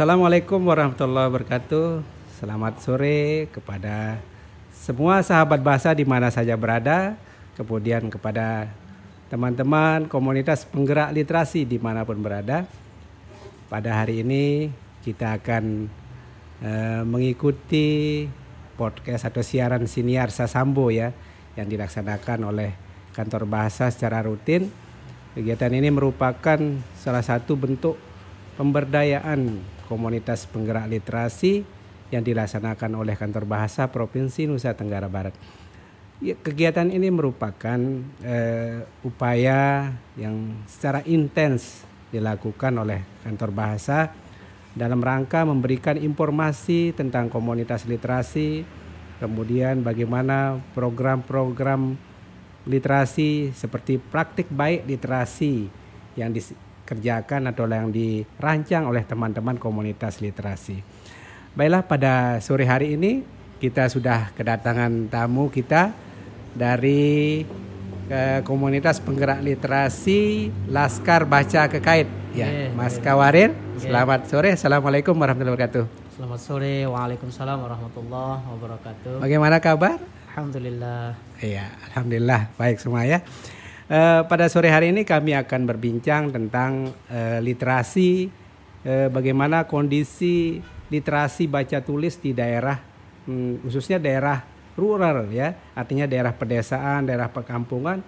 Assalamualaikum warahmatullahi wabarakatuh. Selamat sore kepada semua sahabat bahasa di mana saja berada, kemudian kepada teman-teman komunitas penggerak literasi di mana pun berada. Pada hari ini kita akan uh, mengikuti podcast atau siaran siniar Sasambo ya yang dilaksanakan oleh kantor bahasa secara rutin. Kegiatan ini merupakan salah satu bentuk pemberdayaan komunitas penggerak literasi yang dilaksanakan oleh Kantor Bahasa Provinsi Nusa Tenggara Barat. Ya, kegiatan ini merupakan eh, upaya yang secara intens dilakukan oleh Kantor Bahasa dalam rangka memberikan informasi tentang komunitas literasi, kemudian bagaimana program-program literasi seperti praktik baik literasi yang dikerjakan atau yang dirancang oleh teman-teman komunitas literasi. Baiklah pada sore hari ini kita sudah kedatangan tamu kita dari ke komunitas penggerak literasi Laskar Baca Kekait. Ya yeah, Mas yeah. Kawarir yeah. selamat sore. Assalamualaikum warahmatullahi wabarakatuh. Selamat sore. Waalaikumsalam warahmatullahi wabarakatuh. Bagaimana kabar? Alhamdulillah. Iya Alhamdulillah. Baik semua ya uh, pada sore hari ini kami akan berbincang tentang uh, literasi uh, bagaimana kondisi literasi baca tulis di daerah hmm, khususnya daerah rural ya, artinya daerah pedesaan, daerah perkampungan.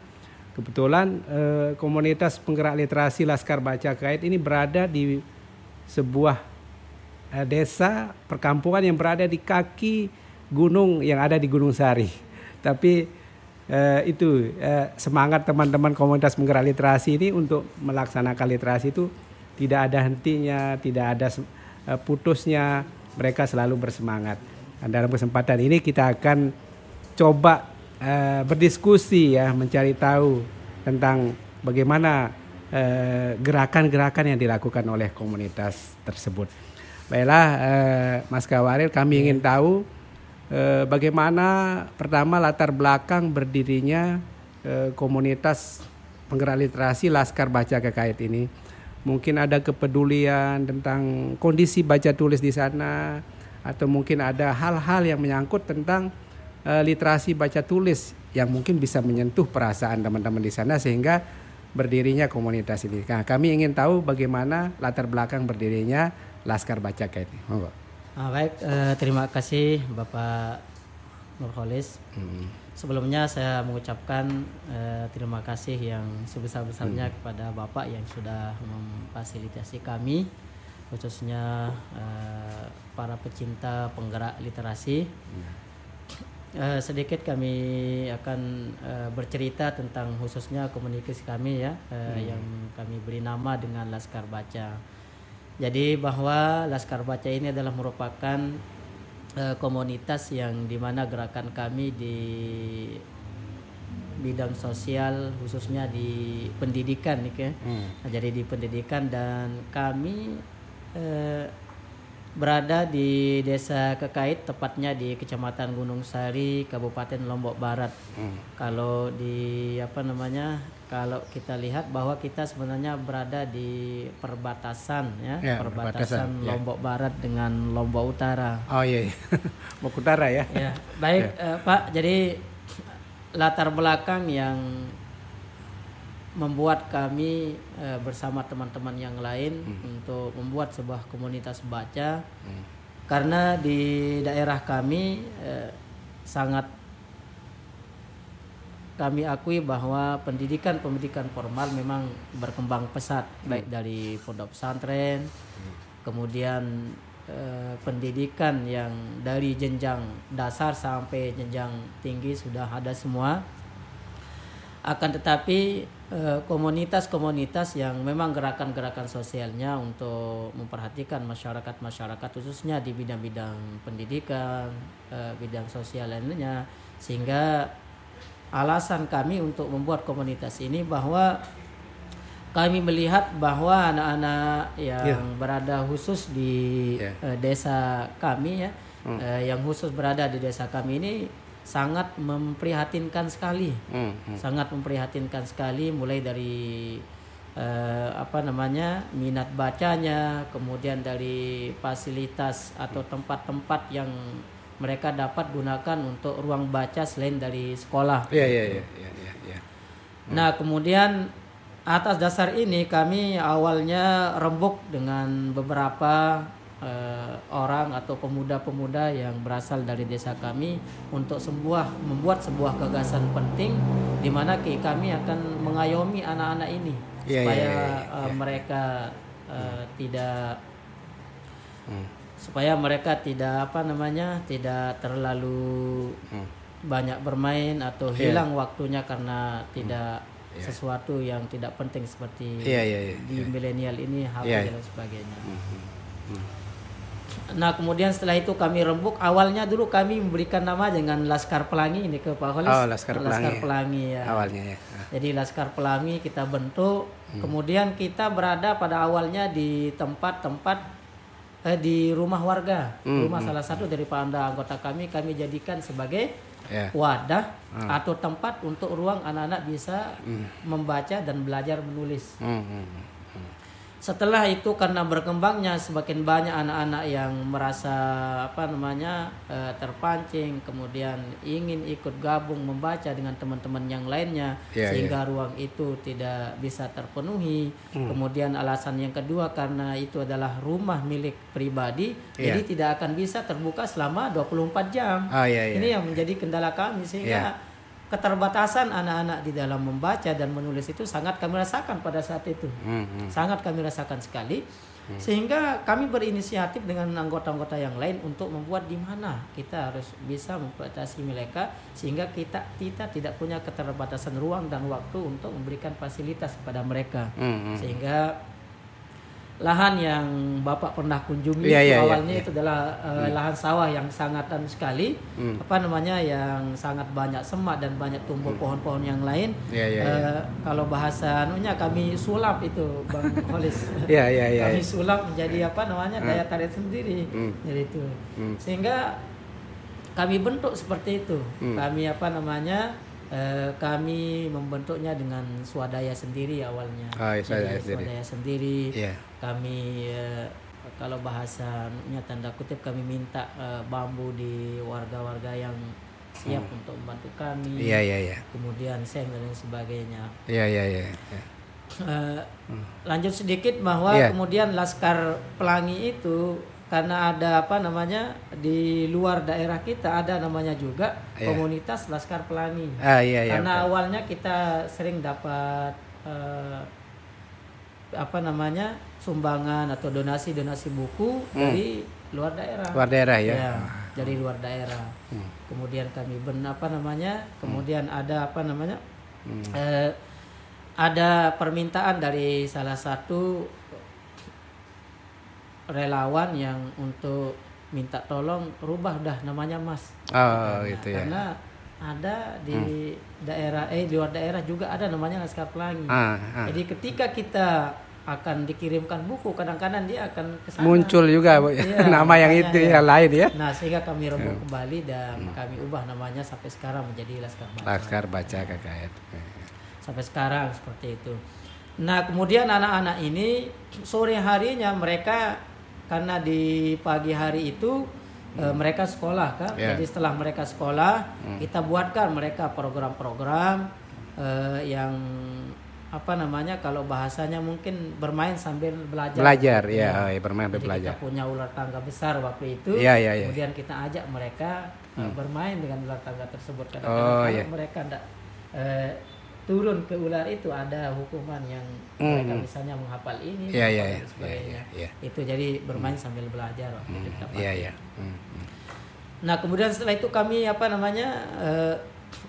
Kebetulan eh, komunitas penggerak literasi Laskar Baca Kait ini berada di sebuah eh, desa perkampungan yang berada di kaki gunung yang ada di Gunung Sari. Tapi eh, itu eh, semangat teman-teman komunitas penggerak literasi ini untuk melaksanakan literasi itu tidak ada hentinya, tidak ada eh, putusnya. Mereka selalu bersemangat. Dan dalam kesempatan ini kita akan coba uh, berdiskusi ya, mencari tahu tentang bagaimana eh, gerakan-gerakan yang dilakukan oleh komunitas tersebut. Baiklah, uh, Mas Kawaril, kami ingin tahu uh, bagaimana pertama latar belakang berdirinya uh, komunitas penggerak literasi Laskar Baca Kekait ini. Mungkin ada kepedulian tentang kondisi baca tulis di sana, atau mungkin ada hal-hal yang menyangkut tentang uh, literasi baca tulis yang mungkin bisa menyentuh perasaan teman-teman di sana sehingga berdirinya komunitas ini. Nah, kami ingin tahu bagaimana latar belakang berdirinya Laskar Baca ini. Monggo. Ah, baik, uh, terima kasih Bapak Nurholis. Hmm. Sebelumnya saya mengucapkan uh, terima kasih yang sebesar-besarnya hmm. kepada Bapak yang sudah memfasilitasi kami khususnya uh, para pecinta penggerak literasi. Uh, sedikit kami akan uh, bercerita tentang khususnya komunikasi kami ya uh, hmm. yang kami beri nama dengan Laskar Baca. Jadi bahwa Laskar Baca ini adalah merupakan uh, komunitas yang di mana gerakan kami di bidang sosial khususnya di pendidikan nih ya. Hmm. Nah, jadi di pendidikan dan kami eh, berada di Desa Kekait, tepatnya di Kecamatan Gunung Sari, Kabupaten Lombok Barat. Hmm. Kalau di apa namanya? Kalau kita lihat bahwa kita sebenarnya berada di perbatasan ya, ya perbatasan, ya. Lombok ya. Barat dengan Lombok Utara. Oh iya, iya. Lombok Utara ya. Ya, baik ya. Eh, Pak. Jadi latar belakang yang membuat kami e, bersama teman-teman yang lain hmm. untuk membuat sebuah komunitas baca hmm. karena di daerah kami e, sangat kami akui bahwa pendidikan pendidikan formal memang berkembang pesat hmm. baik dari pondok pesantren hmm. kemudian e, pendidikan yang dari jenjang dasar sampai jenjang tinggi sudah ada semua akan tetapi eh, komunitas-komunitas yang memang gerakan-gerakan sosialnya untuk memperhatikan masyarakat-masyarakat khususnya di bidang-bidang pendidikan, eh, bidang sosial lainnya sehingga alasan kami untuk membuat komunitas ini bahwa kami melihat bahwa anak-anak yang yeah. berada khusus di yeah. uh, desa kami ya, hmm. uh, yang khusus berada di desa kami ini sangat memprihatinkan sekali, hmm, hmm. sangat memprihatinkan sekali mulai dari eh, apa namanya minat bacanya, kemudian dari fasilitas atau tempat-tempat yang mereka dapat gunakan untuk ruang baca selain dari sekolah. Iya iya iya iya iya. iya. Nah, kemudian atas dasar ini kami awalnya rembuk dengan beberapa eh, orang atau pemuda-pemuda yang berasal dari desa kami untuk sebuah membuat sebuah gagasan penting di mana kami akan mengayomi anak-anak ini Iya, supaya iya, iya, eh, mereka eh, tidak Hmm. supaya mereka tidak apa namanya tidak terlalu Hmm. banyak bermain atau Iya. hilang waktunya karena tidak sesuatu yang tidak penting seperti Iya iya iya. di milenial ini HP Iya. dan sebagainya. Hmm. Nah kemudian setelah itu kami rembuk awalnya dulu kami memberikan nama dengan Laskar Pelangi ini ke Pak Holis. Oh, Laskar Pelangi. Pelangi ya. Awalnya ya. Ah. Jadi Laskar Pelangi kita bentuk, Hmm. kemudian kita berada pada awalnya di tempat-tempat eh, di rumah warga, Hmm, rumah salah satu dari anda anggota kami kami jadikan sebagai Ya. wadah Hmm. atau tempat untuk ruang anak-anak bisa membaca dan belajar menulis. Hmm, hmm, hmm. Setelah itu karena berkembangnya semakin banyak anak-anak yang merasa apa namanya eh, terpancing, kemudian ingin ikut gabung membaca dengan teman-teman yang lainnya, Iya, sehingga ruang itu tidak bisa terpenuhi. Hmm. Kemudian alasan yang kedua karena itu adalah rumah milik pribadi, Iya. jadi tidak akan bisa terbuka selama 24 jam. Oh iya iya. Ini yang menjadi kendala kami sehingga Iya. Keterbatasan anak-anak di dalam membaca dan menulis itu sangat kami rasakan pada saat itu. Hmm, hmm. Sangat kami rasakan sekali. Sehingga kami berinisiatif dengan anggota-anggota yang lain untuk membuat di mana kita harus bisa membatasi mereka sehingga kita kita tidak punya keterbatasan ruang dan waktu untuk memberikan fasilitas kepada mereka. Hmm, hmm. Sehingga lahan yang Bapak pernah kunjungi Iya, itu iya, iya, awalnya iya. itu adalah eh, lahan sawah yang sangat anu sekali Hmm. apa namanya yang sangat banyak semak dan banyak tumbuh pohon-pohon yang lain. Iya, iya, Eh, iya. kalau bahasa anunya kami sulap itu Bang Holis. Iya iya iya. kami sulap menjadi apa namanya daya tarik sendiri. Hmm. Jadi itu. Hmm. Sehingga kami bentuk seperti itu. Hmm. Kami apa namanya? eh, kami membentuknya dengan swadaya sendiri awalnya. Oh, iya, swadaya sendiri. swadaya sendiri. Iya. Kami eh, kalau bahasanya tanda kutip kami minta eh, bambu di warga-warga yang siap untuk membantu kami. Hmm. Iya iya iya. Kemudian seng dan lain sebagainya. Iya iya iya. iya. Eh, lanjut sedikit bahwa Iya. kemudian Laskar Pelangi itu karena ada apa namanya di luar daerah kita ada namanya juga Iya. komunitas Laskar Pelangi. Ah iya iya. karena betul. awalnya kita sering dapat eh, apa namanya sumbangan atau donasi-donasi buku dari luar daerah. Hmm. Luar daerah ya. Ya, dari luar daerah. Hmm. Kemudian kami ben apa namanya? Kemudian ada apa namanya? Hmm. Eh, ada permintaan dari salah satu relawan yang untuk minta tolong rubah dah namanya Mas. Oh gitu ya. Karena ada di daerah eh di luar daerah juga ada namanya Laskar Pelangi. Ah, ah. Jadi ketika kita akan dikirimkan buku kadang-kadang dia akan ke sana. Muncul juga Bu, Iya, nama yang itu ya. yang lain ya. Nah, sehingga kami rembuk kembali dan kami ubah namanya sampai sekarang menjadi Laskar Baca. Laskar baca KKN. Sampai sekarang seperti itu. Nah, kemudian anak-anak ini sore harinya mereka karena di pagi hari itu eh, mereka sekolah kan. Ya. Jadi setelah mereka sekolah, kita buatkan mereka program-program eh, yang apa namanya kalau bahasanya mungkin bermain sambil belajar. Belajar Ya. ya, oh, bermain Jadi belajar. kita punya ular tangga besar waktu itu. Iya, iya, iya. Kemudian kita ajak mereka uh, bermain dengan ular tangga tersebut. Karena Oh, iya. mereka tidak turun ke ular itu ada hukuman yang Hmm. mereka misalnya menghafal ini, Iya, iya, menghafal iya, dan sebagainya. iya, iya. Itu jadi bermain sambil belajar waktu itu kita Iya pakai. iya. Hmm, hmm. Nah kemudian setelah itu kami apa namanya eh,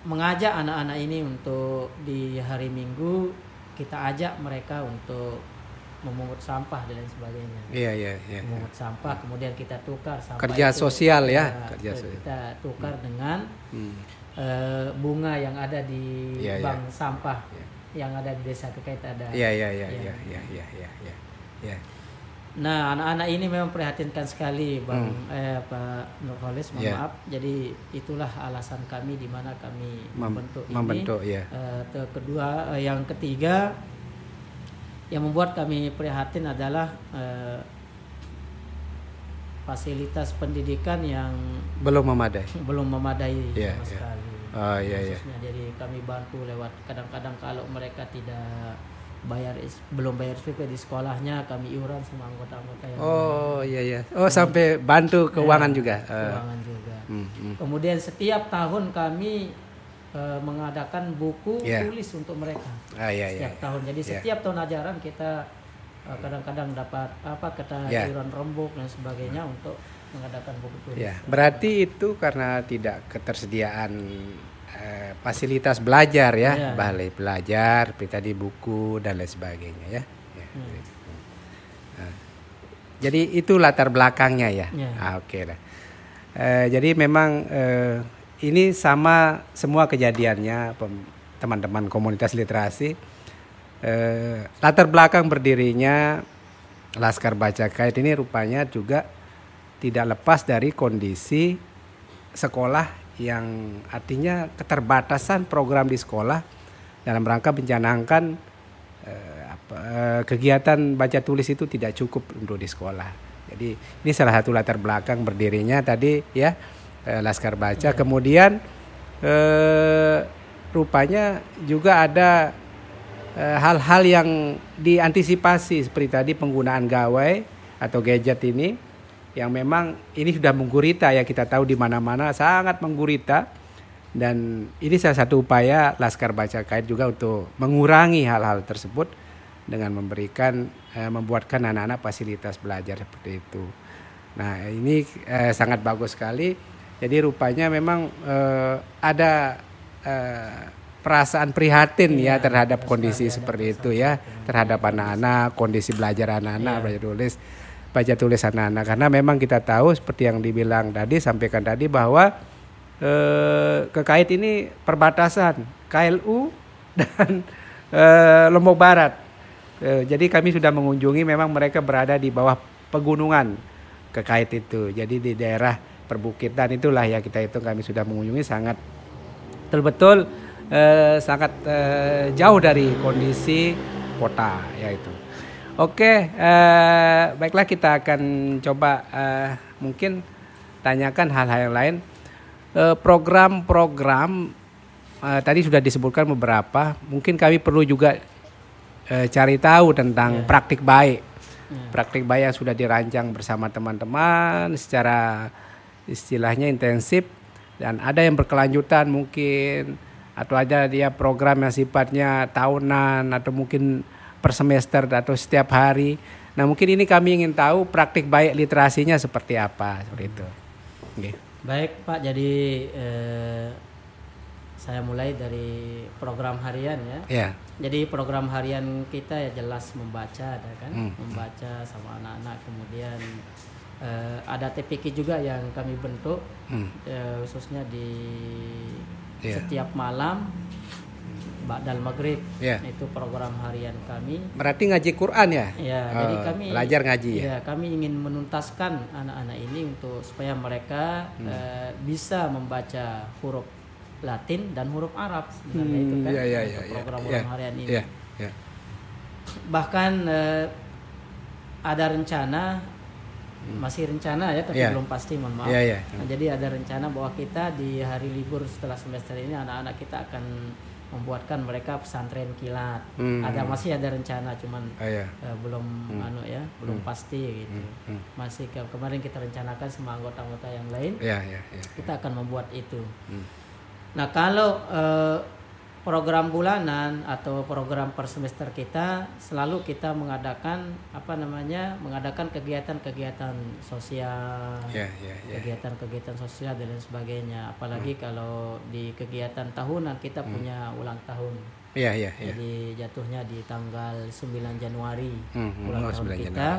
mengajak anak-anak ini untuk di hari Minggu kita ajak mereka untuk memungut sampah dan lain sebagainya. Iya iya iya. Memungut sampah kemudian kita tukar sampah Kerja itu, sosial ya, kita- kerja sosial. kita tukar dengan Hmm. Eh, bunga yang ada di Iya, iya. bank sampah yang ada di desa Kekait ada. Iya iya iya Iya. iya iya iya. Iya. Nah, anak-anak ini memang prihatinkan sekali, Bang eh Pak Nurholis, mohon Hmm. Iya. maaf. Jadi itulah alasan kami di mana kami Mem- membentuk ini. membentuk, ya. Eh, te- kedua, eh, yang ketiga, yang membuat kami prihatin adalah eh, fasilitas pendidikan yang belum memadai. belum memadai Iya, sama iya. sekali. Oh iya iya. Khususnya jadi kami bantu lewat kadang-kadang kalau mereka tidak bayar belum bayar SPP di sekolahnya kami iuran sama anggota-anggota yang Oh iya iya. Oh sampai bantu keuangan Ya, juga. Eh, keuangan juga. hmm, hmm. Kemudian setiap tahun kami eh, mengadakan buku Iya. tulis untuk mereka. Ah iya iya. setiap tahun. Jadi Iya. setiap tahun ajaran kita eh, kadang-kadang dapat apa kata Iya. iuran rembuk dan sebagainya untuk mengadakan. Ya, berarti itu karena tidak ketersediaan eh, fasilitas belajar ya, Iya. balai belajar, seperti tadi buku dan lain sebagainya ya. Ya, Hmm. Nah, jadi itu latar belakangnya ya. Iya. Ah, Oke lah. Eh, jadi memang eh, ini sama semua kejadiannya teman-teman komunitas literasi. Eh, latar belakang berdirinya Laskar Baca Kait ini rupanya juga tidak lepas dari kondisi sekolah yang artinya keterbatasan program di sekolah dalam rangka mencanangkan eh, apa, eh, kegiatan baca tulis itu tidak cukup untuk di sekolah. Jadi ini salah satu latar belakang berdirinya tadi ya eh, Laskar Baca. Kemudian eh, rupanya juga ada eh, hal-hal yang diantisipasi seperti tadi penggunaan gawai atau gadget ini yang memang ini sudah menggurita ya kita tahu di mana-mana sangat menggurita dan ini salah satu upaya Laskar Baca Kait juga untuk mengurangi hal-hal tersebut dengan memberikan eh, membuatkan anak-anak fasilitas belajar seperti itu. Nah ini eh, sangat bagus sekali. Jadi rupanya memang eh, ada eh, perasaan prihatin ya terhadap kondisi seperti itu ya terhadap anak-anak kondisi belajar anak-anak belajar tulis baca tulis anak-anak karena memang kita tahu seperti yang dibilang tadi sampaikan tadi bahwa eh, kekait ini perbatasan KLU dan eh, Lombok Barat. Eh, jadi kami sudah mengunjungi memang mereka berada di bawah pegunungan kekait itu. Jadi di daerah perbukitan itulah ya kita itu kami sudah mengunjungi sangat betul-betul sangat eh, jauh dari kondisi kota yaitu. Oke, eh, baiklah kita akan coba eh, mungkin tanyakan hal-hal yang lain. Eh, Program-program eh, tadi sudah disebutkan beberapa. Mungkin kami perlu juga eh, cari tahu tentang praktik baik. Praktik baik yang sudah dirancang bersama teman-teman secara istilahnya intensif dan ada yang berkelanjutan mungkin atau ada dia program yang sifatnya tahunan atau mungkin per semester atau setiap hari. Nah mungkin ini kami ingin tahu praktik baik literasinya seperti apa seperti itu. Oke. Baik Pak, jadi eh, saya mulai dari program harian ya. Ya. Jadi program harian kita ya jelas membaca, ada kan? Hmm. Membaca sama anak-anak. Kemudian eh, ada TPK juga yang kami bentuk, Hmm. eh, khususnya di Iya. setiap malam, Ba'dal Maghrib. Iya. Itu program harian kami. Berarti ngaji Quran ya? Ya, Oh, jadi kami belajar ngaji ya. ya, kami ingin menuntaskan anak-anak ini untuk supaya mereka Hmm. eh, bisa membaca huruf Latin dan huruf Arab sebenarnya itu kan Iya iya untuk iya. iya, program iya, program harian ini. Iya. Iya. Bahkan eh, ada rencana masih rencana ya tapi Iya. belum pasti mohon maaf. Iya, iya. Nah, jadi ada rencana bahwa kita di hari libur setelah semester ini anak-anak kita akan membuatkan mereka pesantren kilat. Hmm. Ada masih ada rencana cuman Oh, iya. Eh, belum anu ya belum pasti gitu Hmm. masih ke- kemarin kita rencanakan sama anggota-anggota yang lain Iya iya iya. kita akan membuat itu Hmm. nah kalau eh, program bulanan atau program per semester kita selalu kita mengadakan apa namanya mengadakan kegiatan-kegiatan sosial Iya iya iya. kegiatan-kegiatan sosial dan lain sebagainya apalagi kalau di kegiatan tahunan kita punya ulang tahun Iya iya iya. jadi jatuhnya di tanggal 9 Januari Hmm, hmm, ulang oh, tahun 9 kita.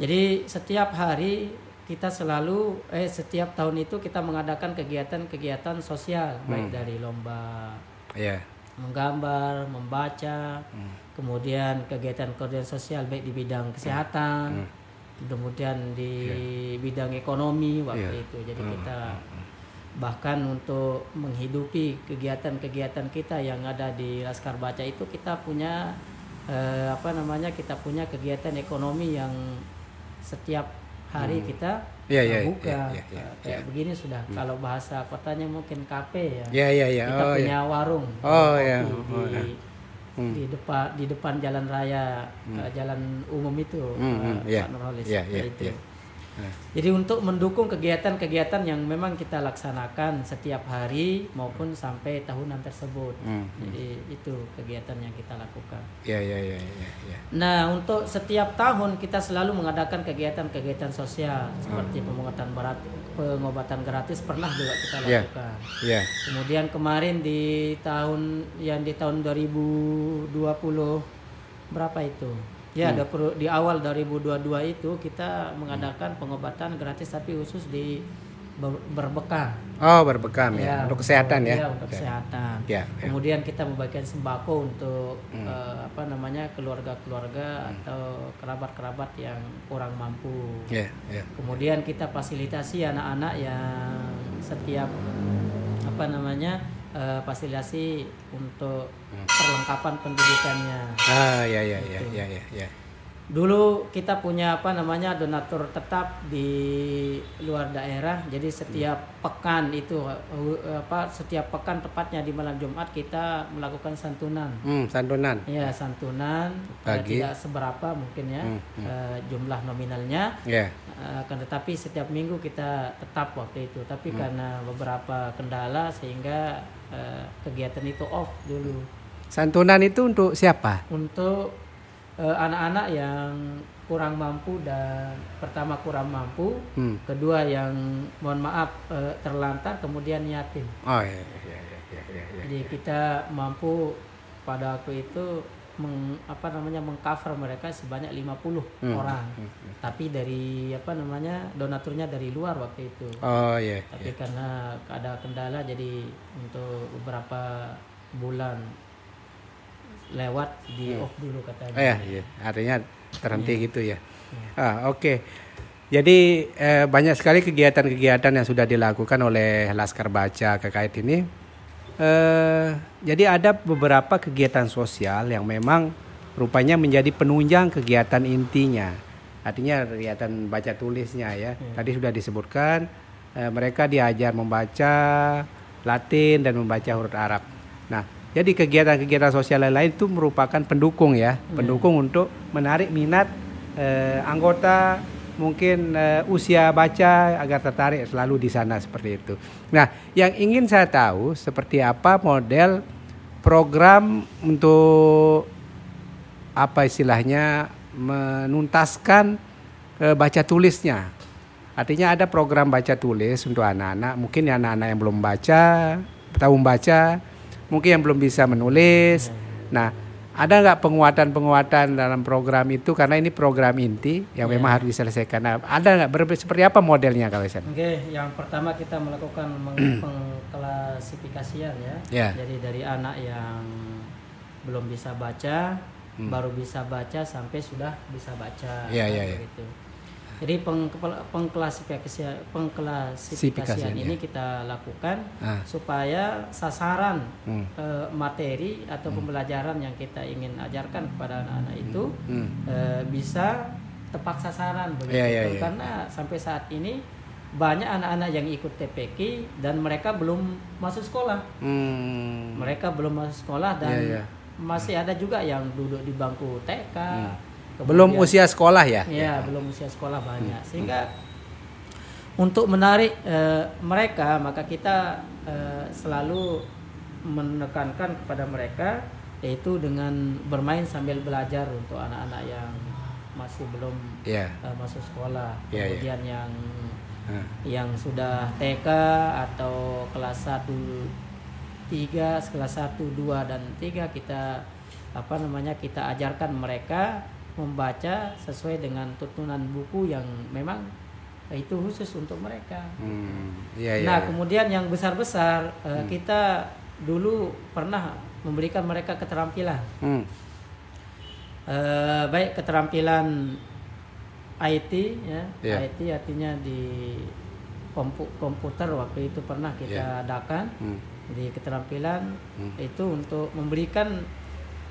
Jadi setiap hari kita selalu eh setiap tahun itu kita mengadakan kegiatan-kegiatan sosial Hmm. baik dari lomba Iya. menggambar, membaca, Hmm. kemudian kegiatan-kegiatan sosial baik di bidang kesehatan, Hmm. kemudian di Iya. bidang ekonomi waktu itu. Jadi Hmm, kita bahkan untuk menghidupi kegiatan-kegiatan kita yang ada di Laskar Baca itu kita punya eh, apa namanya kita punya kegiatan ekonomi yang setiap hari kita Iya, iya, buka iya, iya, iya, Eh, kayak begini sudah kalau bahasa kotanya mungkin kafe ya Ya ya ya. kita Oh punya ya. warung Oh, ya. di, Oh. Hmm. di depan di depan jalan raya eh, jalan umum itu Hmm, eh, hmm, iya. Pak Nurholis Iya, seperti iya, itu. iya. Nah. Jadi untuk mendukung kegiatan-kegiatan yang memang kita laksanakan setiap hari maupun sampai tahunan tersebut. Hmm. Jadi itu kegiatan yang kita lakukan. Ya ya ya ya ya. Nah, untuk setiap tahun kita selalu mengadakan kegiatan-kegiatan sosial seperti pengobatan berat, pengobatan gratis pernah juga kita Iya. lakukan. Ya. Kemudian kemarin di tahun yang di tahun 2020 berapa itu? Ya, ada pro- di awal 2022 itu kita mengadakan pengobatan gratis tapi khusus di ber- berbekam. Oh berbekam ya. Untuk kesehatan ya. Iya, untuk kesehatan. Ya, ya. Kemudian kita membagikan sembako untuk eh, apa namanya keluarga-keluarga atau kerabat-kerabat yang kurang mampu. Ya ya. Kemudian kita fasilitasi anak-anak yang setiap apa namanya eh, fasilitasi untuk perlengkapan pendidikannya. Ah ya ya ya ya ya ya. Dulu kita punya apa namanya donatur tetap di luar daerah. Jadi setiap pekan itu eh, apa setiap pekan tepatnya di malam Jumat kita melakukan santunan. Hmm, santunan. Ya santunan eh, Bagi. tidak seberapa mungkin ya Hmm, eh, jumlah nominalnya. Ya. Uh, akan tetapi setiap minggu kita tetap waktu itu tapi Hmm. karena beberapa kendala sehingga uh, kegiatan itu off dulu Santunan itu untuk siapa? untuk uh, anak-anak yang kurang mampu dan pertama kurang mampu Hmm. kedua yang mohon maaf uh, terlantar kemudian yatim Oh ya ya ya ya ya. ya. jadi kita mampu pada waktu itu meng, apa namanya mengcover mereka sebanyak 50 Hmm. orang tapi dari apa namanya donaturnya dari luar waktu itu Oh ya. tapi karena ada kendala jadi untuk beberapa bulan lewat di off dulu katanya Oh ya, iya. artinya terhenti gitu ya. Ah, oke. Jadi eh, banyak sekali kegiatan-kegiatan yang sudah dilakukan oleh Laskar Baca terkait ini. Eh, jadi ada beberapa kegiatan sosial yang memang rupanya menjadi penunjang kegiatan intinya. Artinya kegiatan baca tulisnya ya. Tadi sudah disebutkan eh, mereka diajar membaca Latin dan membaca huruf Arab. Nah, jadi kegiatan-kegiatan sosial lain itu merupakan pendukung ya, pendukung untuk menarik minat eh, anggota mungkin eh, usia baca agar tertarik selalu di sana seperti itu. Nah, yang ingin saya tahu seperti apa model program untuk apa istilahnya menuntaskan eh, baca tulisnya. Artinya ada program baca tulis untuk anak-anak, mungkin ya anak-anak yang belum baca, tahu membaca, mungkin yang belum bisa menulis. Nah, ada nggak penguatan-penguatan dalam program itu karena ini program inti yang memang harus diselesaikan. Nah, ada nggak seperti apa modelnya kalau saya? Oke, yang pertama kita melakukan meng- pengklasifikasian ya. Ya. Jadi dari anak yang belum bisa baca, baru bisa baca sampai sudah bisa baca. Ya, kan, ya, ya. begitu. Jadi peng, pengklasifikasian pengklasifikasian Sifikasian, ini kita lakukan Ah. supaya sasaran Hmm. eh, materi atau pembelajaran yang kita ingin ajarkan kepada anak-anak itu Hmm. eh, bisa tepat sasaran begitu Iya, iya, iya. karena sampai saat ini banyak anak-anak yang ikut TPK dan mereka belum masuk sekolah Hmm. mereka belum masuk sekolah dan Iya, iya. masih ada juga yang duduk di bangku TK Belum kemudian- usia sekolah ya? ya belum usia sekolah banyak sehingga untuk menarik eh, mereka maka kita eh, selalu menekankan kepada mereka yaitu dengan bermain sambil belajar untuk anak-anak yang masih belum Iya. eh, masuk sekolah Iya, iya. kemudian yang Ah. yang sudah TK atau kelas 1 3 kelas 1 2 dan 3 kita apa namanya kita ajarkan mereka membaca sesuai dengan tuntunan buku yang memang itu khusus untuk mereka. Hmm. Iya, iya. nah, iya. kemudian yang besar-besar eh, kita dulu pernah memberikan mereka keterampilan. Hmm. Eh, baik keterampilan IT ya, Iya. IT artinya di kompu- komputer waktu itu pernah kita Iya. adakan Hmm. di keterampilan Hmm. itu untuk memberikan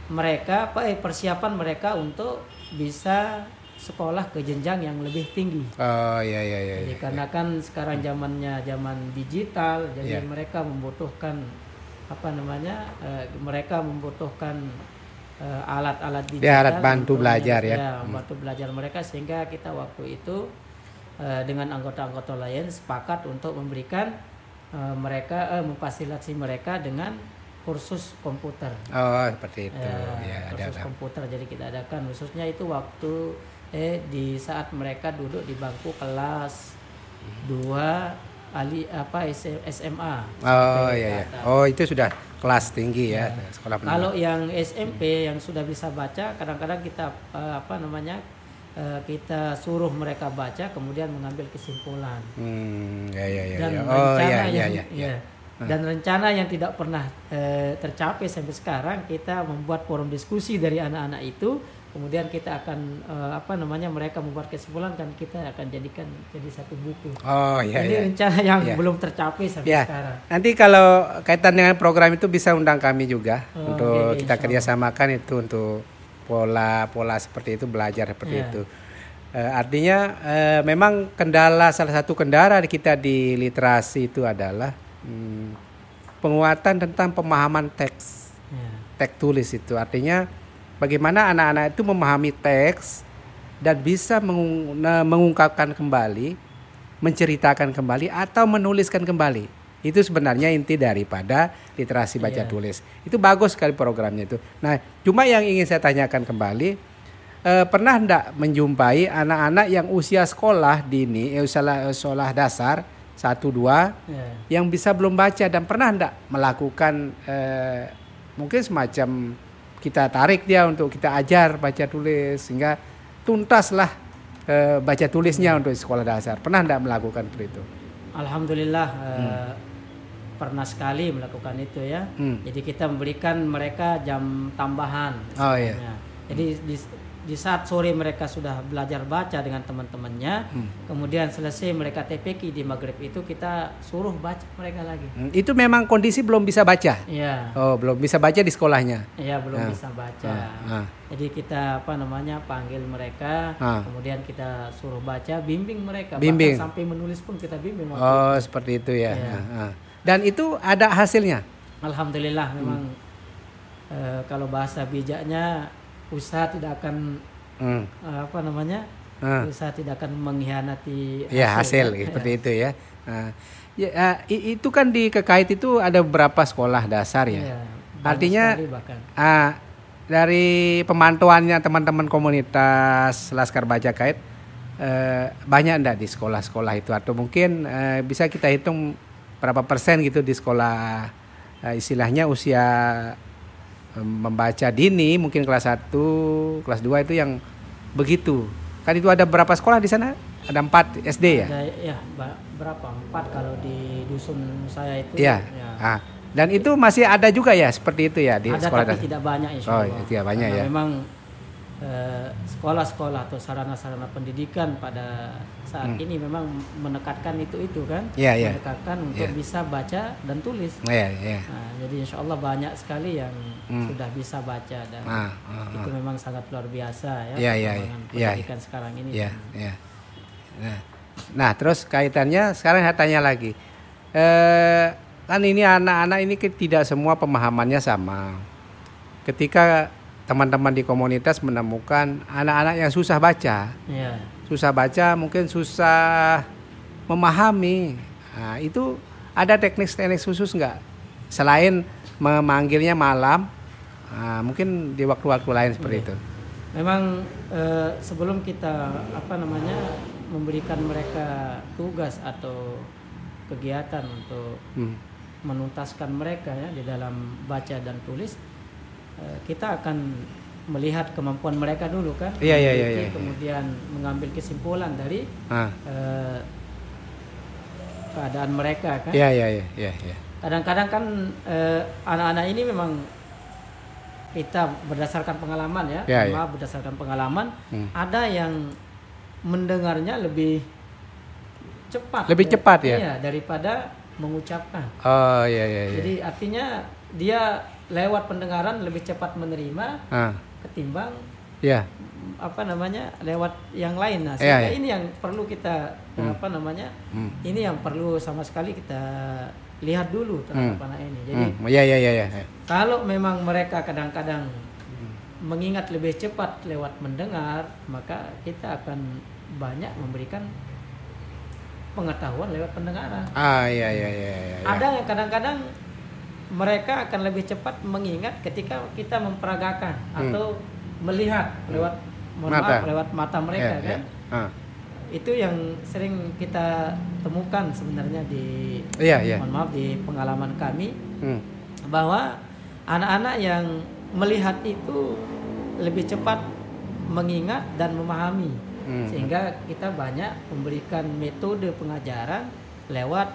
mereka apa eh, persiapan mereka untuk bisa sekolah ke jenjang yang lebih tinggi. Oh iya iya iya. Jadi iya. karena kan sekarang zamannya zaman digital, jadi Iya. mereka membutuhkan apa namanya? eh, mereka membutuhkan eh, alat-alat digital. Dia alat bantu untuk belajar menyel- ya. Hmm. bantu belajar mereka sehingga kita waktu itu eh, dengan anggota-anggota lain sepakat untuk memberikan eh, mereka eh, memfasilitasi mereka dengan kursus komputer. Oh seperti itu. Ya, ya ada. kursus ada. komputer jadi kita adakan khususnya itu waktu eh di saat mereka duduk di bangku kelas dua ali apa SMA. Oh iya iya. Oh itu sudah kelas tinggi ya, sekolah menengah. Kalau yang SMP yang sudah bisa baca kadang-kadang kita eh, apa namanya eh, kita suruh mereka baca kemudian mengambil kesimpulan. Hmm, ya ya ya. Dan ya. Oh rencana iya yang iya. ya. Dan rencana yang tidak pernah eh, tercapai sampai sekarang kita membuat forum diskusi dari anak-anak itu kemudian kita akan eh, apa namanya mereka membuat kesimpulan dan kita akan jadikan jadi satu buku. Oh iya Ini iya. rencana yang Iya. belum tercapai sampai Ya. sekarang. Nanti kalau kaitan dengan program itu bisa undang kami juga Oh, untuk oke, kita kerjasamakan itu untuk pola-pola seperti itu belajar seperti Iya. itu. Eh, artinya memang kendala salah satu kendala kita di literasi itu adalah hmm, penguatan tentang pemahaman teks Ya. teks tulis itu artinya bagaimana anak-anak itu memahami teks dan bisa mengung- mengungkapkan kembali, menceritakan kembali atau menuliskan kembali. Itu sebenarnya inti daripada literasi baca Iya. tulis. Itu bagus sekali programnya itu. Nah, cuma yang ingin saya tanyakan kembali, eh, pernah enggak menjumpai anak-anak yang usia sekolah dini, eh, usia sekolah dasar 1 2 Ya. yang bisa belum baca dan pernah enggak melakukan eh, mungkin semacam kita tarik dia untuk kita ajar baca tulis sehingga tuntaslah eh, baca tulisnya untuk sekolah dasar pernah enggak melakukan seperti itu Alhamdulillah eh, pernah sekali melakukan itu ya. Hmm. Jadi kita memberikan mereka jam tambahan. Oh, iya. istilahnya. Jadi di, di saat sore mereka sudah belajar baca dengan teman-temannya, Hmm. kemudian selesai mereka TPK di maghrib itu kita suruh baca mereka lagi. Hmm, itu memang kondisi belum bisa baca Iya, oh belum bisa baca di sekolahnya iya belum Ah. bisa baca. Ah, ah. Jadi kita apa namanya panggil mereka, kemudian kita suruh baca, bimbing mereka. Bimbing. Bahkan sampai menulis pun kita bimbing. oh seperti itu ya ah. dan itu ada hasilnya Alhamdulillah memang Hmm. eh, kalau bahasa bijaknya usaha tidak akan Hmm. eh, apa namanya Ah. usaha tidak akan mengkhianati Ya hasil kan? seperti itu ya. Nah, ya, i- itu kan di Kekait itu ada beberapa sekolah dasar ya. Banyak Artinya ah, dari pemantauannya teman-teman komunitas Laskar Baca Kait eh, banyak enggak di sekolah-sekolah itu atau mungkin eh, bisa kita hitung berapa persen gitu di sekolah eh, istilahnya usia membaca dini mungkin kelas 1, kelas 2 itu yang begitu. Kan itu ada berapa sekolah di sana? Ada 4 SD ya? Ada, ya berapa empat kalau di dusun saya itu Iya. ya. Ah, dan itu masih ada juga ya seperti itu ya di ada sekolah tapi dasar? tidak banyak insya Oh, Allah. tidak banyak Karena ya. memang eh, sekolah-sekolah atau sarana-sarana pendidikan pada saat ini memang menekatkan itu itu kan Hmm. Iya, iya. menekatkan untuk Iya. bisa baca dan tulis Iya, iya. Nah, jadi insya Allah banyak sekali yang sudah bisa baca dan Ah, ah, itu memang sangat luar biasa ya perkembangan iya, iya. pendidikan sekarang ini. Iya, iya. Nah, nah, terus kaitannya sekarang saya tanya lagi. Eh, kan ini anak-anak ini ke- tidak semua pemahamannya sama. Ketika teman-teman di komunitas menemukan anak-anak yang susah baca, Iya. susah baca mungkin susah memahami. Nah, itu ada teknik-teknik khusus nggak? Selain memanggilnya malam, nah, mungkin di waktu-waktu lain seperti itu. Memang eh, sebelum kita apa namanya memberikan mereka tugas atau kegiatan untuk Hmm. menuntaskan mereka ya di dalam baca dan tulis, kita akan melihat kemampuan mereka dulu kan, Iya, iya, iya, iya, iya. kemudian mengambil kesimpulan dari Ah, eh, keadaan mereka kan. iya, iya, iya, iya, iya. Kadang-kadang kan eh, anak-anak ini memang kita berdasarkan pengalaman ya, Ya, ya. berdasarkan pengalaman, Hmm. ada yang mendengarnya lebih cepat, Lebih cepat ya? Iya, daripada mengucapkan. Oh iya iya iya. Jadi artinya dia lewat pendengaran lebih cepat menerima Ah, ketimbang ya. apa namanya lewat yang lain nah Iya, sehingga iya. ini yang perlu kita apa namanya Hmm. ini yang perlu sama sekali kita lihat dulu terhadap anak ini jadi Hmm, ya ya ya ya. kalau memang mereka kadang-kadang mengingat lebih cepat lewat mendengar, maka kita akan banyak memberikan pengetahuan lewat pendengaran. Ah, ya ya ya ya. ya. Ada yang kadang-kadang mereka akan lebih cepat mengingat ketika kita memperagakan atau melihat lewat mohon Hmm. Mata. maaf, lewat mata mereka Ya, ya. kan. Ah. Itu yang sering kita temukan sebenarnya di Iya, iya. mohon maaf di pengalaman kami Hmm. bahwa anak-anak yang melihat itu lebih cepat mengingat dan memahami Hmm. sehingga kita banyak memberikan metode pengajaran lewat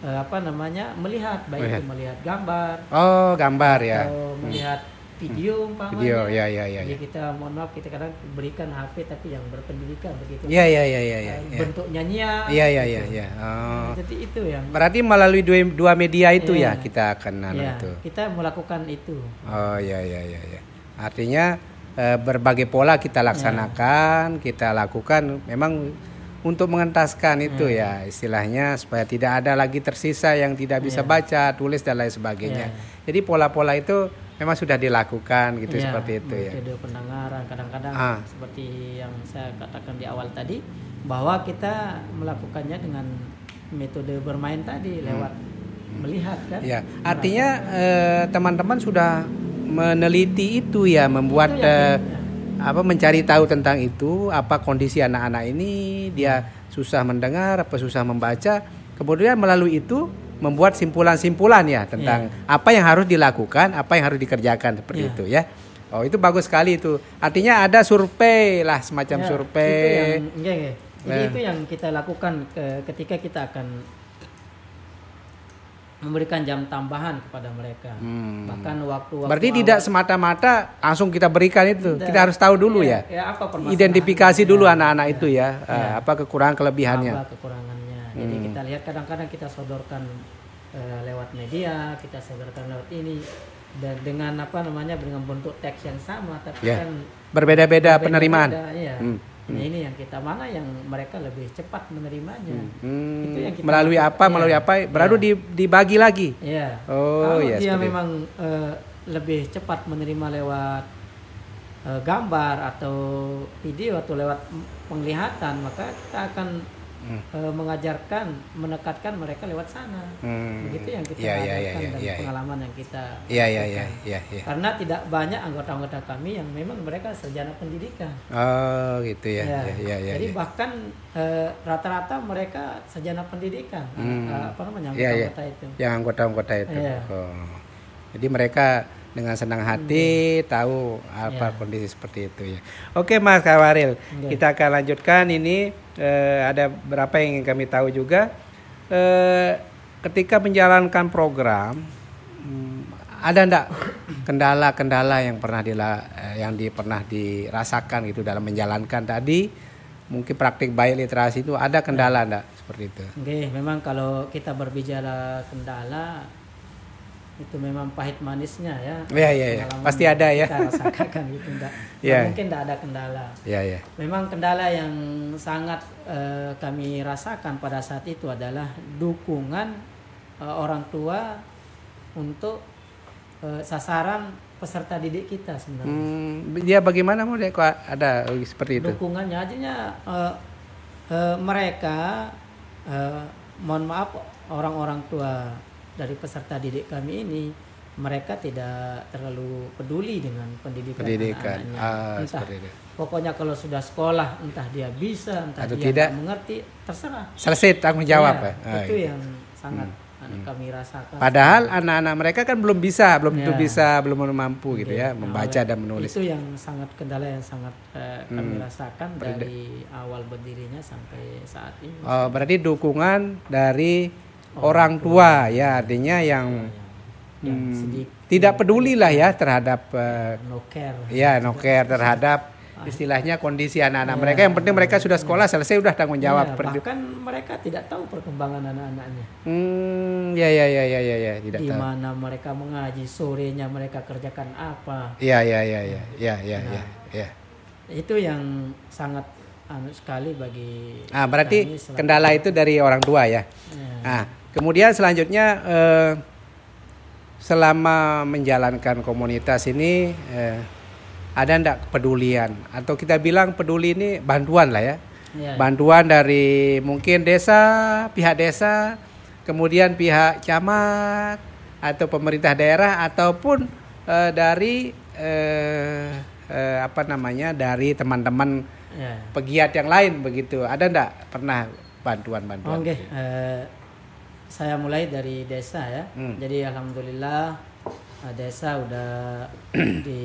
eh, apa namanya melihat baik Melihat. itu melihat gambar Oh, gambar ya. atau melihat video umpamanya Video, ya ya ya. jadi ya. kita mohon maaf kita kadang berikan HP tapi yang berpendidikan begitu Iya iya iya iya iya. Eh, bentuk nyanyian Iya iya iya gitu. iya. Oh. jadi itu yang Berarti melalui dua, dua media itu Iya. ya kita akan anu ya, itu. kita melakukan itu Oh iya iya iya iya. Artinya eh, berbagai pola kita laksanakan, kita lakukan memang untuk mengentaskan itu ya istilahnya supaya tidak ada lagi tersisa yang tidak bisa baca, tulis dan lain sebagainya. Jadi pola-pola itu memang sudah dilakukan gitu Iya, seperti itu ya. pendengaran. Kadang-kadang Ah. seperti yang saya katakan di awal tadi bahwa kita melakukannya dengan metode bermain tadi lewat melihat kan? Ya, artinya eh, teman-teman sudah meneliti itu ya, membuat eh, apa mencari tahu tentang itu, apa kondisi anak-anak ini, dia susah mendengar, apa susah membaca, kemudian melalui itu membuat simpulan-simpulan ya tentang apa yang harus dilakukan, apa yang harus dikerjakan seperti Iya. itu ya. Oh, itu bagus sekali itu. Artinya ada survei lah semacam Ya, survei. itu yang, enggak, enggak. Jadi Ya. itu yang kita lakukan ke- ketika kita akan memberikan jam tambahan kepada mereka. Hmm. Bahkan waktu-waktu Berarti awal- tidak semata-mata langsung kita berikan itu. Tidak. Kita harus tahu dulu ya. ya apa permasalahan identifikasi dulu anak-anak itu ya, eh, apa kekurangan kelebihannya. apa kekurangannya. Jadi Hmm. kita lihat kadang-kadang kita sodorkan eh, lewat media, kita sodorkan lewat ini dan dengan apa namanya dengan bentuk teks yang sama tapi Ya. kan Berbeda-beda penerimaan. Iya. Hmm, Nah, ini yang kita mana yang mereka lebih cepat menerimanya. Hmm, Itu yang kita melalui apa? Melalui apa? Baru di- dibagi lagi. Iya. Oh, Kalau iya, dia memang eh, lebih cepat menerima lewat eh, gambar atau video atau lewat penglihatan, maka kita akan Hmm. eh, mengajarkan, menekatkan mereka lewat sana. Hmm. Begitu yang kita iya, iya, ajarkan iya, dan iya. pengalaman yang kita Iya, iya, iya, lakukan. iya, iya. Karena tidak banyak anggota-anggota kami yang memang mereka sarjana pendidikan. Oh, gitu ya. Ya. Ya, ya, ya. Jadi ya. bahkan eh, rata-rata mereka sarjana pendidikan, Hmm. eh, apa namanya Iya, iya. anggota itu. Yang anggota-anggota itu. Iya. Oh. Jadi mereka dengan senang hati tahu apa Ya. kondisi seperti itu ya. Oke Mas Kawaril, Oke. kita akan lanjutkan ini eh, ada berapa yang ingin kami tahu juga. Eh, ketika menjalankan program hmm, ada ndak kendala-kendala yang pernah dila, eh, yang di, pernah dirasakan gitu dalam menjalankan tadi mungkin praktik baik literasi itu ada kendala ndak seperti itu? Oke, memang kalau kita berbicara kendala itu memang pahit manisnya ya. Iya, iya, iya. Pasti ada ya. Kita rasakan gitu enggak. Iya. Mungkin tidak ada kendala. Ya ya. Memang kendala yang sangat eh, kami rasakan pada saat itu adalah dukungan eh, orang tua untuk eh, sasaran peserta didik kita sebenarnya. Hmm, dia bagaimana mau dia kok ada seperti itu? dukungannya aja eh, eh, mereka eh, mohon maaf orang-orang tua dari peserta didik kami ini mereka tidak terlalu peduli dengan pendidikan, Pendidikan. anak-anaknya. Ah, entah itu. pokoknya kalau sudah sekolah entah dia bisa entah Atau dia tidak. mengerti terserah Selesai tanggung jawab Iya, ya. Ah, itu gitu. yang sangat anak kami rasakan Padahal anak-anak mereka kan belum bisa, belum tentu Ya. bisa, belum mampu gitu ya Nah, membaca dan menulis. itu yang sangat kendala yang sangat eh, kami Hmm. rasakan dari awal berdirinya sampai saat ini Oh, berarti dukungan dari orang tua ya artinya yang hmm, sedikit tidak peduli lah ya terhadap eh, no care ya no care terhadap istilahnya kondisi anak-anak Ya, mereka. Yang penting mereka sudah sekolah selesai udah tanggung jawab. Ya, bahkan mereka tidak tahu perkembangan anak-anaknya. Hmm, ya ya ya ya ya ya tidak Di mana mereka mengaji, sorenya mereka kerjakan apa. Ya ya ya ya ya ya ya ya. Itu yang sangat anu sekali bagi Ah, berarti kendala itu dari orang tua ya. Ya. Nah, kemudian selanjutnya eh, selama menjalankan komunitas ini eh, ada ndak kepedulian atau kita bilang peduli ini bantuan lah ya. Ya. Bantuan dari mungkin desa, pihak desa, kemudian pihak camat atau pemerintah daerah ataupun eh, dari eh, eh, apa namanya dari teman-teman Ya. pegiat yang lain begitu. Ada ndak pernah bantuan-bantuan? Oke, eh, saya mulai dari desa ya. Hmm. Jadi alhamdulillah eh, desa udah di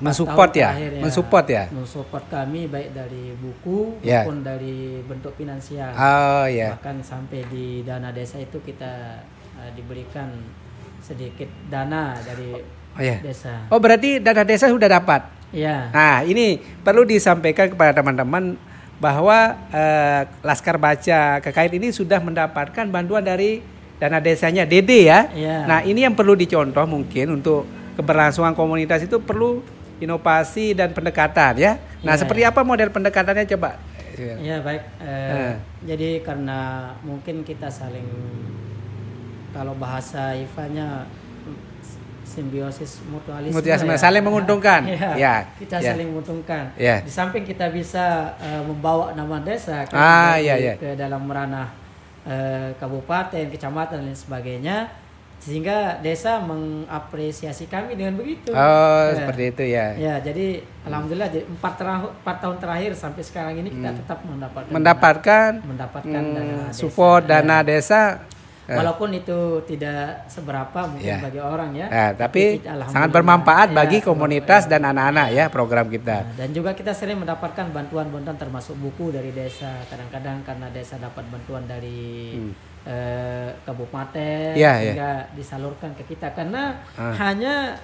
Mensupport ya? terakhir Mensupport ya? Mensupport kami baik dari buku Ya. maupun dari bentuk finansial. Oh ya. Bahkan sampai di dana desa itu kita eh, diberikan sedikit dana dari Oh ya. desa. Oh berarti dana desa sudah dapat. Ya. Nah ini perlu disampaikan kepada teman-teman bahwa eh, Laskar Baca KKN ini sudah mendapatkan bantuan dari dana desanya DD ya. Iya. Nah ini yang perlu dicontoh mungkin untuk keberlangsungan komunitas itu perlu inovasi dan pendekatan ya. Nah Iya, seperti apa model pendekatannya coba? Ya baik. Eh, Eh. Jadi karena mungkin kita saling kalau bahasa IFA-nya simbiosis mutualisme. Mutualisme, ya. saling menguntungkan. Ya, Ya, Kita ya. saling menguntungkan. Ya. Di samping kita bisa eh, membawa nama desa ke, Ah, ya, ya. ke dalam ranah eh, kabupaten, kecamatan dan lain sebagainya, sehingga desa mengapresiasi kami dengan begitu. Oh Ya. seperti itu ya. Ya, jadi alhamdulillah jadi empat, terah- empat tahun terakhir sampai sekarang ini kita tetap mendapatkan Hmm. Mendapatkan mendapatkan hmm, dana desa. support Ya. dana desa. Eh, Walaupun itu tidak seberapa mungkin Ya. bagi orang ya. Ya, tapi alhamdulillah. sangat bermanfaat Ya, bagi komunitas dan anak-anak ya program kita. Nah, dan juga kita sering mendapatkan bantuan-bantuan termasuk buku dari desa. Kadang-kadang karena desa dapat bantuan dari eh, kabupaten Hmm. Ya, ya. sehingga disalurkan ke kita karena Ah. hanya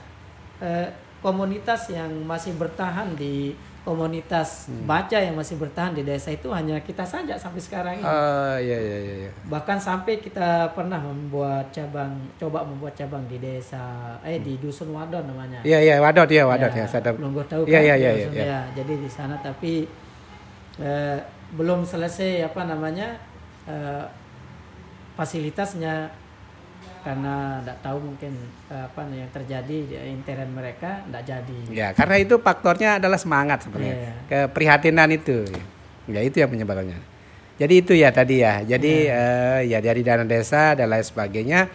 eh, komunitas yang masih bertahan di komunitas Hmm. baca yang masih bertahan di desa itu hanya kita saja sampai sekarang ini. Oh iya iya iya. iya. Bahkan sampai kita pernah membuat cabang, coba membuat cabang di desa, eh di dusun Wadon namanya. Iya iya wadot ya wadot ya. Saya tahu. Belum tahu Iya kan iya iya dusun iya. ya. Jadi di sana tapi eh, belum selesai apa namanya eh, fasilitasnya karena tidak tahu mungkin eh, apa yang terjadi di intern mereka tidak jadi. Ya karena itu faktornya adalah semangat sebenarnya. Iya. Keprihatinan itu. Ya itu yang menyebabkannya. Jadi itu ya tadi ya. Jadi eh, ya dari dana desa dan lain sebagainya.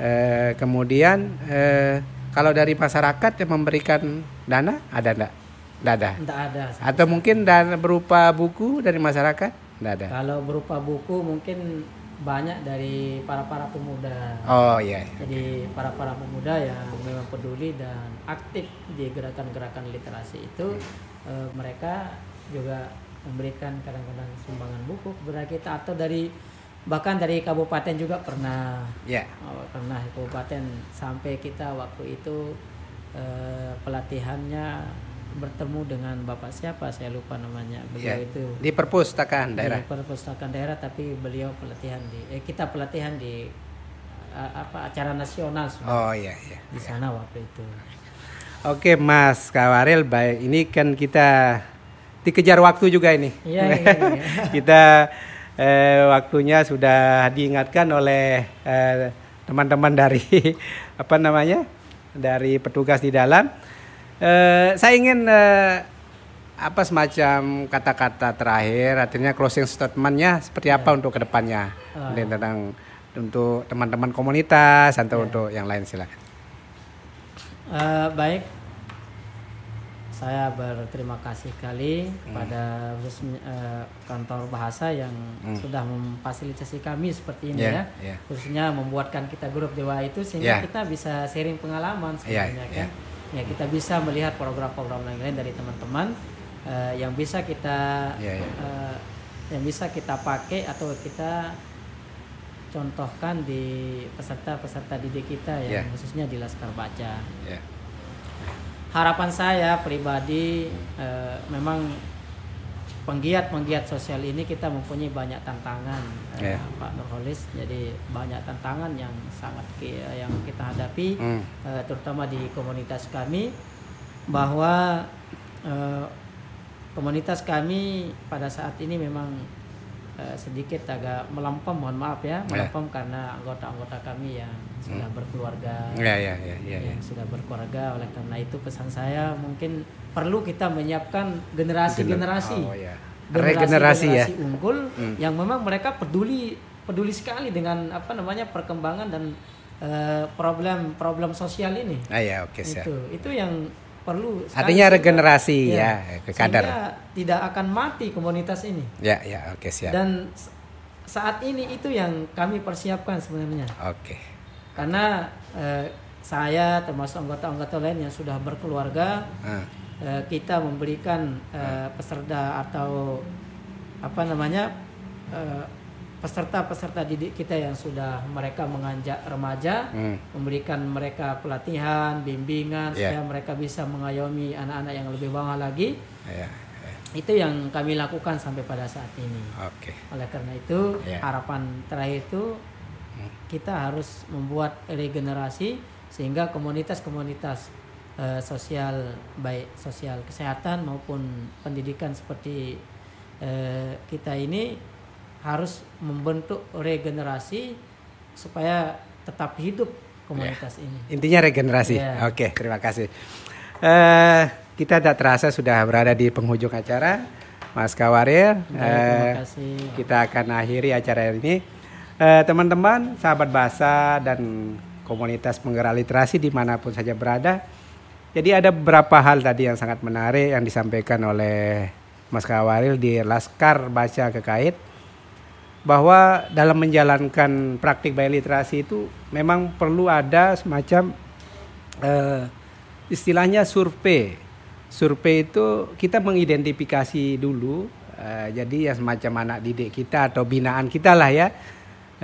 Eh, kemudian eh, kalau dari masyarakat yang memberikan dana ada enggak? Enggak ada. Tidak ada. Atau mungkin dana berupa buku dari masyarakat? Enggak ada. Kalau berupa buku mungkin banyak dari para para pemuda. Oh iya. Jadi para para pemuda yang memang peduli dan aktif di gerakan-gerakan literasi itu eh, mereka juga memberikan kadang-kadang sumbangan buku kepada kita atau dari bahkan dari kabupaten juga pernah Ya. oh, pernah kabupaten sampai kita waktu itu eh, pelatihannya bertemu dengan bapak siapa saya lupa namanya beliau Ya. itu Di perpustakaan daerah. di perpustakaan daerah tapi beliau pelatihan di eh, kita pelatihan di eh, apa acara nasional Oh iya iya. di sana waktu itu Oke Mas Kawaril, baik ini kan kita dikejar waktu juga ini. Iya, iya, iya. kita eh, waktunya sudah diingatkan oleh eh, teman-teman dari apa namanya dari petugas di dalam. Eh, saya ingin eh, apa semacam kata-kata terakhir, artinya closing statementnya seperti apa untuk ke depannya. Mungkin tentang untuk teman-teman komunitas atau untuk yang lain silakan. Eh, baik saya berterima kasih sekali kepada khususnya eh, kantor bahasa yang sudah memfasilitasi kami seperti ini Ya, ya ya. khususnya membuatkan kita grup dewa itu sehingga Ya. kita bisa sharing pengalaman Ya, sebenarnya ya. kan ya kita bisa melihat program-program yang lain dari teman-teman eh, yang bisa kita Ya, ya. eh, yang bisa kita pakai atau kita contohkan di peserta-peserta didik kita yang Ya. khususnya di Laskar Baca. Ya. harapan saya pribadi uh, memang penggiat-penggiat sosial ini kita mempunyai banyak tantangan yeah. uh, Pak Nurholis jadi banyak tantangan yang sangat yang kita hadapi mm. uh, terutama di komunitas kami bahwa uh, komunitas kami pada saat ini memang uh, sedikit agak melempem mohon maaf ya melempem yeah. karena anggota-anggota kami yang sudah mm. berkeluarga yeah, yeah, yeah, yeah, yang yeah. sudah berkeluarga oleh karena itu pesan saya mungkin perlu kita menyiapkan generasi-generasi oh, yeah. generasi, generasi ya. unggul hmm. yang memang mereka peduli peduli sekali dengan apa namanya perkembangan dan uh, problem problem sosial ini. Ah ya oke okay, Itu itu yang perlu. Artinya regenerasi ya, ya ke kadar. tidak akan mati komunitas ini. Ya ya oke okay, siap. Dan saat ini itu yang kami persiapkan sebenarnya. Oke. Okay. Karena uh, saya termasuk anggota-anggota lain yang sudah berkeluarga. Uh Eh, kita memberikan uh, peserta atau apa namanya uh, peserta-peserta didik kita yang sudah mereka menganjak remaja hmm. memberikan mereka pelatihan bimbingan yeah. supaya mereka bisa mengayomi anak-anak yang lebih bawah lagi yeah. Yeah. itu yang kami lakukan sampai pada saat ini okay. oleh karena itu yeah. harapan terakhir itu hmm. kita harus membuat regenerasi sehingga komunitas-komunitas uh, sosial baik sosial kesehatan maupun pendidikan seperti uh, kita ini harus membentuk regenerasi supaya tetap hidup komunitas yeah. ini. Intinya regenerasi. Yeah. Oke, okay, terima kasih. Uh, kita tidak terasa sudah berada di penghujung acara, Mas Kawaril. terima kasih. Kita akan akhiri acara ini. Teman-teman, uh, sahabat bahasa dan komunitas penggerak literasi di mana pun saja berada, jadi ada beberapa hal tadi yang sangat menarik yang disampaikan oleh Mas Kawaril di Laskar Baca Kekait bahwa dalam menjalankan praktik bayi literasi itu memang perlu ada semacam uh, istilahnya survei. Survei itu kita mengidentifikasi dulu, uh, jadi ya semacam anak didik kita atau binaan kita lah ya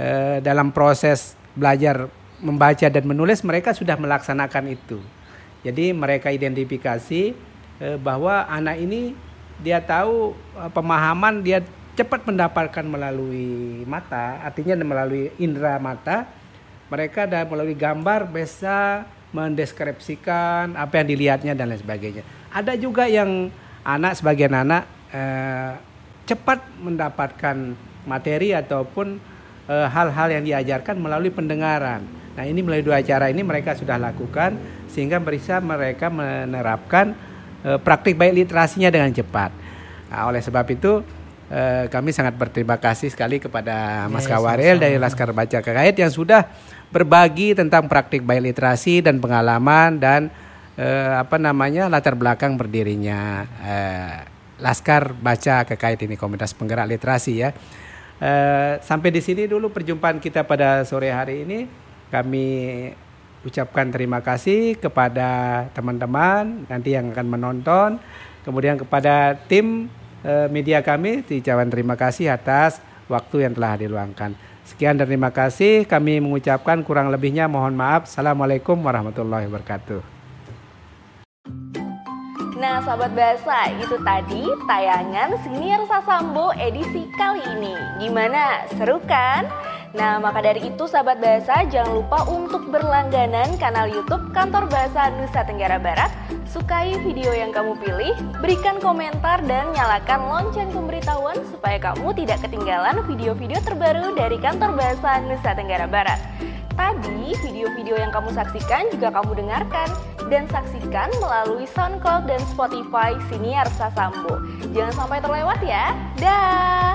uh, dalam proses belajar membaca dan menulis mereka sudah melaksanakan itu. Jadi mereka identifikasi eh, bahwa anak ini dia tahu eh, pemahaman dia cepat mendapatkan melalui mata, artinya melalui indera mata. Mereka dan melalui gambar bisa mendeskripsikan apa yang dilihatnya dan lain sebagainya. Ada juga yang anak sebagian anak eh, cepat mendapatkan materi ataupun hal-hal yang diajarkan melalui pendengaran. Nah ini melalui dua acara ini mereka sudah lakukan sehingga bisa mereka menerapkan e, praktik baik literasinya dengan cepat. Nah, oleh sebab itu e, kami sangat berterima kasih sekali kepada Mas yes, Kawaril dari Laskar Baca Kekait yang sudah berbagi tentang praktik baik literasi dan pengalaman dan e, apa namanya latar belakang berdirinya e, Laskar Baca Kekait ini komunitas penggerak literasi ya. E, sampai di sini dulu perjumpaan kita pada sore hari ini. Kami ucapkan terima kasih kepada teman-teman nanti yang akan menonton, kemudian kepada tim e, media kami, diucapkan terima kasih atas waktu yang telah diluangkan. Sekian dan terima kasih. Kami mengucapkan kurang lebihnya mohon maaf. Assalamualaikum warahmatullahi wabarakatuh. Nah, sahabat bahasa, itu tadi tayangan Senior Sasambo edisi kali ini. Gimana? Seru kan? Nah, maka dari itu sahabat bahasa jangan lupa untuk berlangganan kanal YouTube Kantor Bahasa Nusa Tenggara Barat. Sukai video yang kamu pilih, berikan komentar dan nyalakan lonceng pemberitahuan supaya kamu tidak ketinggalan video-video terbaru dari Kantor Bahasa Nusa Tenggara Barat. Tadi video-video yang kamu saksikan juga kamu dengarkan dan saksikan melalui SoundCloud dan Spotify Siniar Sasambo. Jangan sampai terlewat ya. Dah.